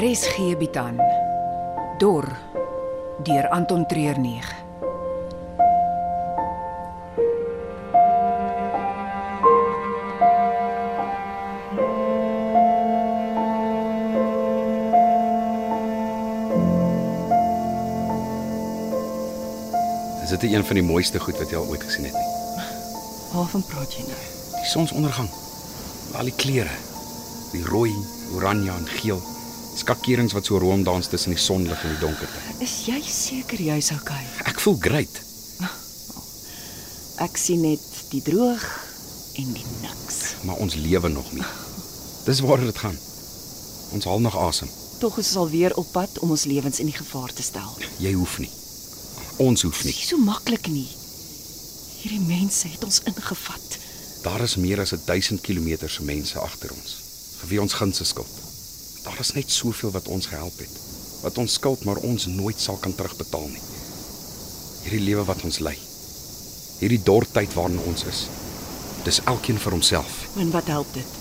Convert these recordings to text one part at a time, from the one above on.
RSG bied aan Dor deur Anton Treurnig. Dis dit een van die mooiste goed wat jy al ooit gesien het nie. Waarvan praat jy nou? Die sonsondergang. Al die kleure. Die rooi, oranje en geel. Skakerings wat so rondans tussen die sonlig en die donkerte. Is jy seker jy's okay? Ek voel great. Ek sien net die droog en die niks. maar ons lewe nog nie. Dis waar dit gaan. Ons haal nog asem. Tog is ons alweer op pad om ons lewens in die gevaar te stel. Jy hoef nie. Ons hoef nie. Nie so maklik nie. Hierdie mense het ons ingevat. Daar is meer as 1000 km se mense agter ons vir wie ons gunste skuld. Daar is net soveel wat ons gehelp het. Wat ons skuld maar ons nooit sal kan terugbetaal nie. Hierdie lewe wat ons lei. Hierdie dortyd waarin ons is. Dis elkeen vir homself. En wat help dit?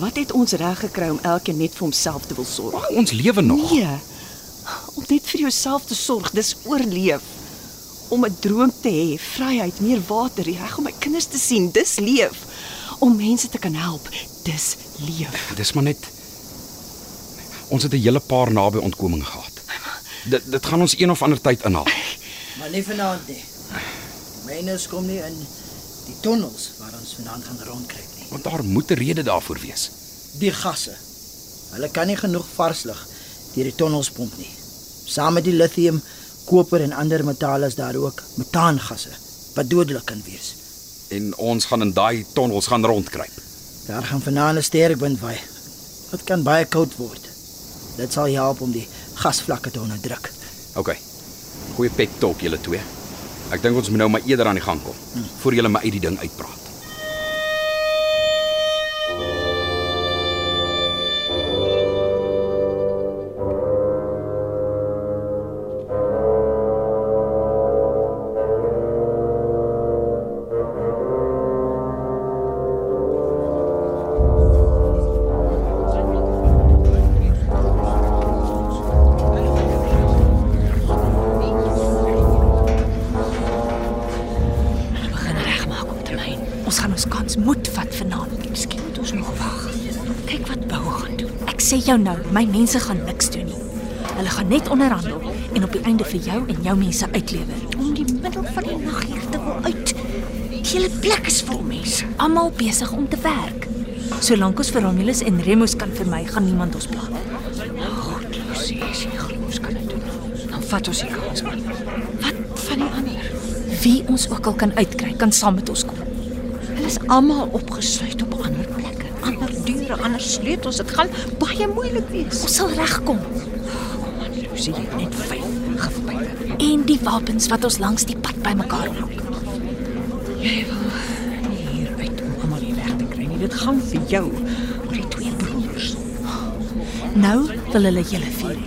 Wat het ons reg gekry om elkeen net vir homself te wil sorg? Maar ons lewe nog. Nee. Om net vir jouself te sorg, dis oorleef. Om 'n droom te hê, vryheid, meer water, die reg om my kinders te sien, dis leef. Om mense te kan help, dis leef. Dis maar net Ons het 'n hele paar naby ontkoming gehad. Dit dit gaan ons een of ander tyd inhaal. Maar nie vanaand nie. Myners kom nie in die tonnels waar ons vanaand gaan rondkruip nie. Want daar moet 'n rede daarvoor wees. Die gasse. Hulle kan nie genoeg vars lug deur die tonnels pomp nie. Saam met die lithium, koper en ander metale is daar ook metaangasse wat dodelik kan wees. En ons gaan in daai tonnels gaan rondkruip. Daar gaan vanaand 'n sterk wind waai. Dit kan baie koud word. Dit sal help om die gasvlakke te onderdruk. OK. Goeie pep talk julle twee. Ek dink ons moet nou maar eerder aan die gang kom hmm. voor julle my uit die ding uitpraat. Jou nou, my mense gaan niks doen nie. Hulle gaan net onderhandel en op die einde vir jou en jou mense uitlewer. Om die middel van die nag hier te wil uit. Die hele plek is vol mense. Almal besig om te werk. Solank ons vir Romulus en Remus kan vermy, gaan niemand ons pla. Goed, Lucy, as jy glo ons kan dit doen. Dan vat ons die kans. Wat van die ander? Wie ons ook al kan uitkry, kan saam met ons kom. Hulle is almal opgesluit op ander plekke, ander deure, ander sleutels. Dit gaan baie moeilik wees. Ons sal regkom. Man, Lucy, jy het net vyf gevpype. En die wapens wat ons langs die pad bymekaar maak. Jy wil nie hier uit om almal hier weg te kry nie. Dit gaan vir jou oor die twee broers. Nou wil hulle julle vier.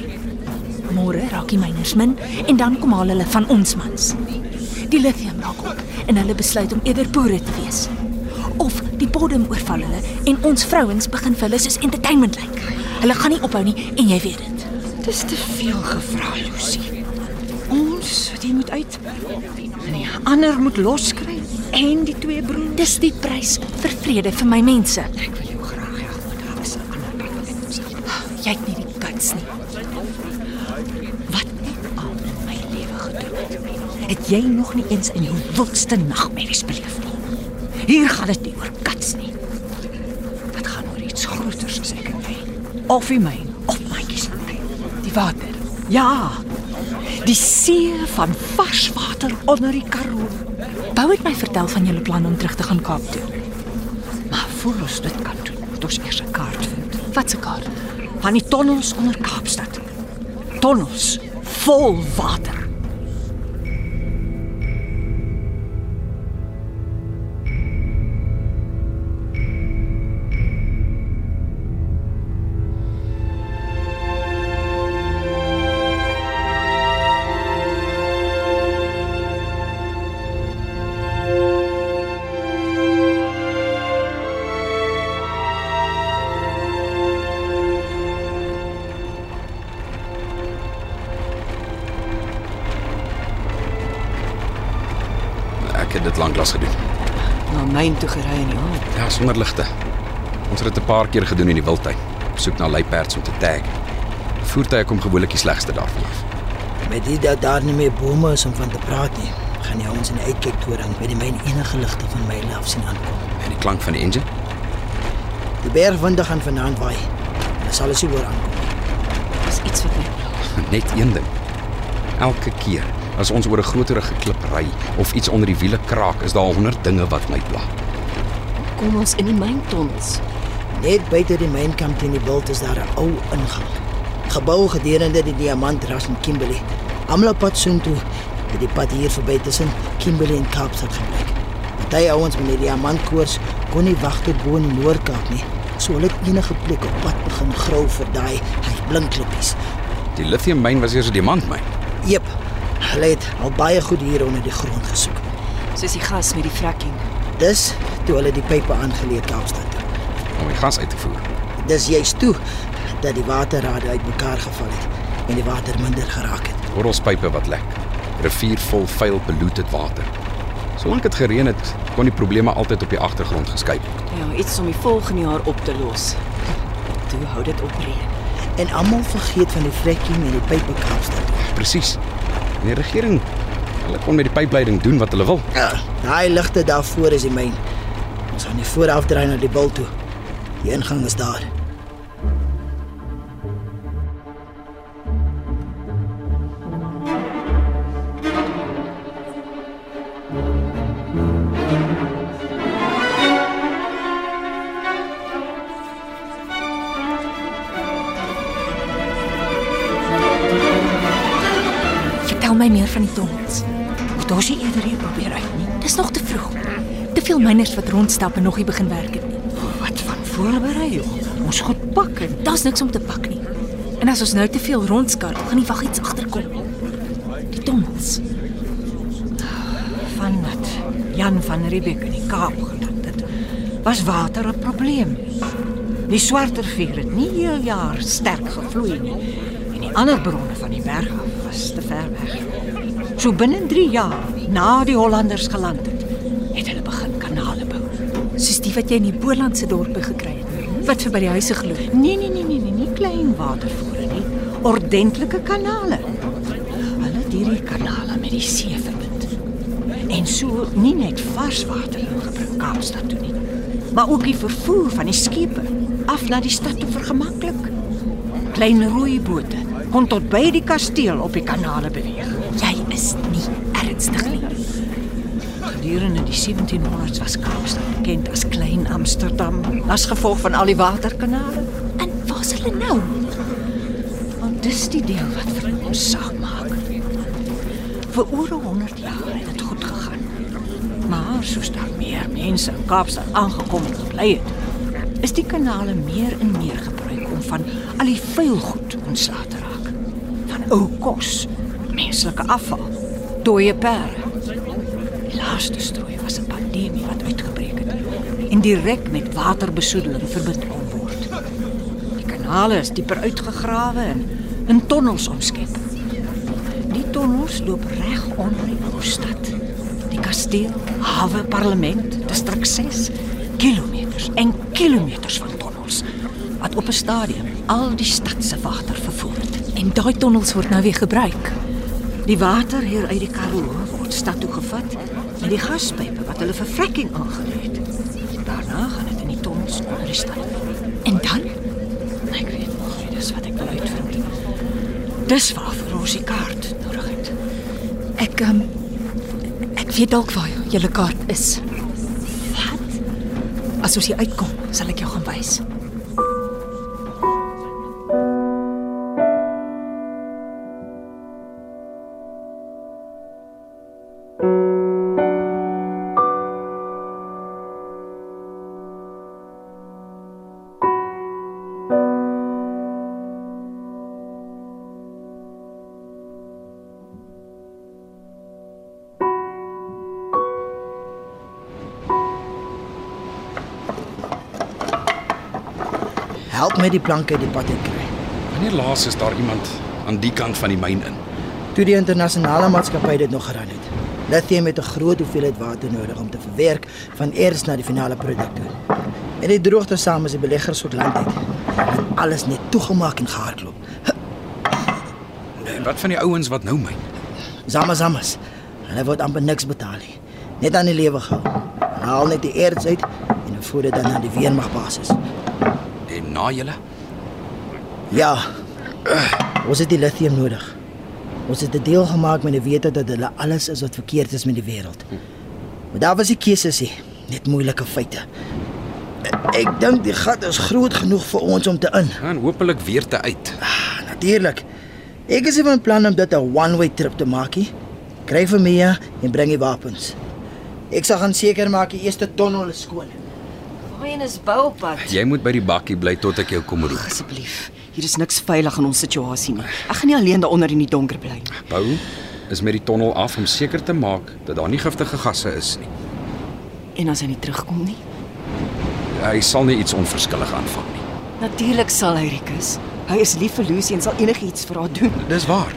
Môre raak die myners min en dan kom haal hulle van ons mans. Die lithium raak op en hulle besluit om eerder boere te wees. Die bodem oorval hulle en ons vrouens begin vir hulle soos entertainment lyk. Hulle gaan nie ophou nie en jy weet dit. Dis te veel gevra, Lucy. Ons, die moet uit. Die ander moet loskry en die twee broers. Dis die prys vir vrede vir my mense. Ek wil jou graag help, maar daar is 'n ander plek wat ek moet stap. Jy het nie die guts nie. Wat het al in my lewe gedoen? Het jy nog nie eens in jou wildste nagmerries beleef nie? Hier gaan dit nie oor kats nie. Dit gaan oor iets groters as ek en jy. Of die myn, of my. Die water. Ja. Die see van vars water onder die Karoo. Bou het my vertel van julle plan om terug te gaan Kaap toe. Maar voor ons dit kan doen, ons eers 'n kaart vind Wat se kaart? van die tonnels onder Kaapstad. Tonnels vol water. Na myn toe gery in die aand. Ja, sonder ligte. Ons het dit 'n paar keer gedoen in die wildtuin. Op soek na luiperds om te tag. Voertuie kom gewoonlik die slegste daarvan af. Met dit dat daar nie meer bome is om van te praat nie, gaan jy ons in die uitkyktoring by die myn enige ligte van my af sien aankom. En die klank van die engine? Die bergwinde gaan vanaand waai. Dit sal ons nie hoor aankom. Dis iets wat my pla. Net een ding. Elke keer as ons oor 'n groterige klip ry of iets onder die wiele kraak, is daar 100 dinge wat my pla. Kom ons in die myntons. Net buite die mynkamp teen die wild is daar 'n ou ingang. Gebou gedurende die diamantras in Kimberley. Almal op pad soontoe het die pad hier verby tussen Kimberley en Kaapstad gebruik. Party ouens met die diamantkoers kon nie wag tot bo in die Noord-Kaap nie. So hulle het enige plek op pad begin grou vir daai hy blinkklippies. Die lithiummyn was eers 'n diamantmyn. Jep. Hulle het al baie goed hier onder die grond gesoek. Soos die gas met die fracking. Dis toe hulle die pype aangeleer Kaapstad toe. om die gas uit te voer. Dis juist toe dat die waterrade uitmekaar geval het en die water minder geraak het. Orrelspype wat lek. Rivier vol vuil polluted water. Solank dit gereën het, kon die probleme altyd op die agtergrond geskei word. Ja, iets om die volgende jaar op te los. Toe hou dit op reën. En almal vergeet van die fracking en die pype Kaapstad. Presies. Die regering, hulle kon met die pypleiding doen wat hulle wil. Ja, daai ligte daarvoor is die myn. Ons gaan nie vooraf draai na die bil toe. Die ingang is daar. Meer van die tonnels. Moet ons nie eerder hier probeer uit nie. Dis nog te vroeg. Te veel myners wat rondstap en nog nie begin werk het nie. Wat van voorbereiding? Ons goed pak en Daar's niks om te pak nie. En as ons nou te veel rondskarrel, gaan die wag iets agterkom. Die tonnels. van wat Jan van Riebeeck in die Kaap geland het, was water 'n probleem. Die swart rivier het nie heel jaar sterk gevloei nie die ander bronne van die berg af was te ver weg. So binne 3 jaar na die Hollanders geland het, het hulle begin kanale bou. Soos die wat jy in die Bolandse dorpe gekry het. Wat vir by die huise geloop. Nee nee nee nee, nee nie klein watervore nie, ordentlike kanale. Hulle het hierdie kanale met die see verbind. En so nie net vars water ingebring Kaapstad toe nie, maar ook die vervoer van die skepe af na die stad toe vergemaklik. Klein rooibote kon tot by die kasteel op die kanale beweeg. Jy is nie ernstig nie. Gedurende die 1700s was Kaapstad bekend as Klein Amsterdam as gevolg van al die waterkanale. En waar's hulle nou? Want dis die deel wat vir ons saak maak. Vir oor 100 jaar het dit goed gegaan. Maar soos daar meer mense in Kaapstad aangekom en gebly het, is die kanale meer en meer gebruik om van al die vuil goed ontslae te raak. Ou kos, menslike afval, dooie perde. Die laaste strooi was 'n pandemie wat uitgebreek het en direk met waterbesoedeling verbind kon word. Die kanale is dieper uitgegrawe en in tonnels omskep. Die tonnels loop reg onder die stad. Die kasteel, hawe, parlement, distrik 6, kilometers en kilometers van tonnels wat op 'n stadium al die stad se water vervoer. En daai tonnels word nou weer gebruik. Die water hier uit die Karoo word stad toe gevat met die gaspype wat hulle vir fracking aangelê het. Daarna gaan dit in die tonnels onder die stad. En dan? Ek weet nog nie, dis wat ek wil uitvind. Dis waarvoor ons die kaart nodig het. Ek um, ek weet dalk waar julle kaart is. Wat? As ons hier uitkom, sal ek jou gaan wys. Help my die planke uit die pad uit kry. Wanneer laas is daar iemand aan die kant van die myn in? Toe die internasionale maatskappy dit nog geran het. Lithium het 'n groot hoeveelheid water nodig om te verwerk van eers na die finale produk toe. En die droogte saam met die beleggers tot land uit. Het alles net toegemaak en gehardloop. En wat van die ouens wat nou myn? Zamazamas. Hulle word amper niks betaal nie. Net aan die lewe gehou. Hulle haal net die erts uit en voer dit dan na die weermagbasis. En na julle? Ja. Ons het die lithium nodig. Ons het 'n deel gemaak met die wete dat hulle alles is wat verkeerd is met die wêreld. Maar daar was nie keuses nie, net moeilike feite. Ek dink die gat is groot genoeg vir ons om te in. En hopelik weer te uit. Natuurlik. Ek is van plan om dit 'n one-way trip te maak. nie. Kry vir Mia en bring die wapens. Ek sal gaan seker maak die eerste tonnel is skoon. Waarheen is Boupad? Jy moet by die bakkie bly tot ek jou kom roep. Asseblief. Hier is niks veilig in ons situasie nie. Ek gaan nie alleen daaronder in die donker bly nie. Bou is met die tonnel af om seker te maak dat daar nie giftige gasse is nie. En as hy nie terugkom nie? Hy sal nie iets onverskillig aanvang nie. Natuurlik sal hy Rikus. Hy is lief vir Lucy en sal enigiets vir haar doen. Dis waar.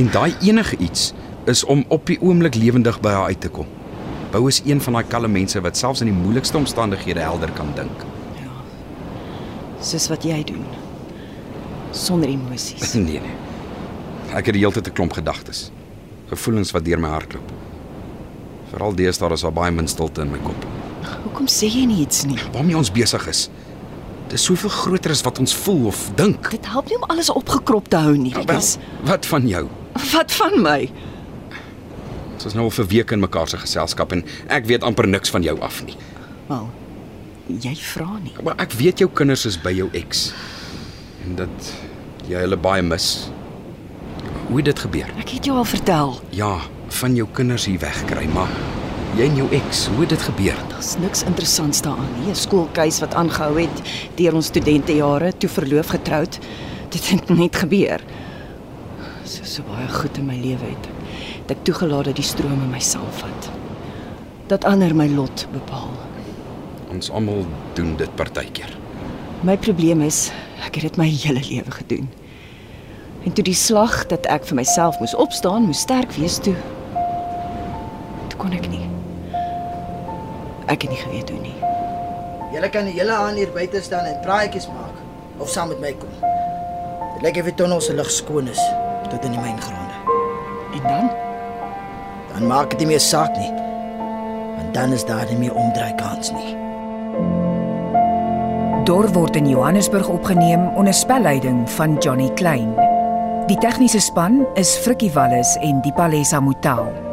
En daai enige iets is om op die oomblik lewendig by haar uit te kom. Bou is een van daai kalme mense wat selfs in die moeilikste omstandighede helder kan dink. Soos wat jy doen. Sonder emosies. Nee nee. Ek het die hele tyd 'n klomp gedagtes. Gevoelens wat deur my hart loop. Veral deesdae is daar baie min stilte in my kop. Hoekom sê jy nie iets nie? Waarmee ons besig is. Dis soveel groter as wat ons voel of dink. Dit help nie om alles opgekrop te hou nie, Wel, wat van jou? Wat van my? Ons is nou al vir weke in mekaar se geselskap en ek weet amper niks van jou af nie. Wel, jy vra nie. Maar ek weet jou kinders is by jou ex. En dat jy hulle baie mis. Hoe het dit gebeur? Ek het jou al vertel. Ja, van jou kinders hier wegkry, maar jy en jou ex, hoe het dit gebeur? Daar's niks interessants daaraan nie. 'n Skoolkeis wat aangehou het deur ons studentejare, toe verloof getroud. Dit het net gebeur. So so baie goed in my lewe het. Dat ek toegelaat dat die strome my saamvat. Dat ander my lot bepaal. Ons almal doen dit partykeer. My probleem is ek het dit my hele lewe gedoen. En toe die slag dat ek vir myself moes opstaan, moes sterk wees toe. Toe kon ek nie. Ek het nie geweet hoe nie. Julle kan die hele aand hier buite staan en praatjies maak of saam met my kom. Dit lyk of die tonnel se lug skoon is tot in die myngronde. En dan Dan maak dit nie meer saak nie. Want dan is daar nie meer omdraai kans nie. Dor word in Johannesburg opgeneem onder spelleiding van Johnny Klein. Die tegniese span is Frikkie Wallis en Dipalesa Motelo.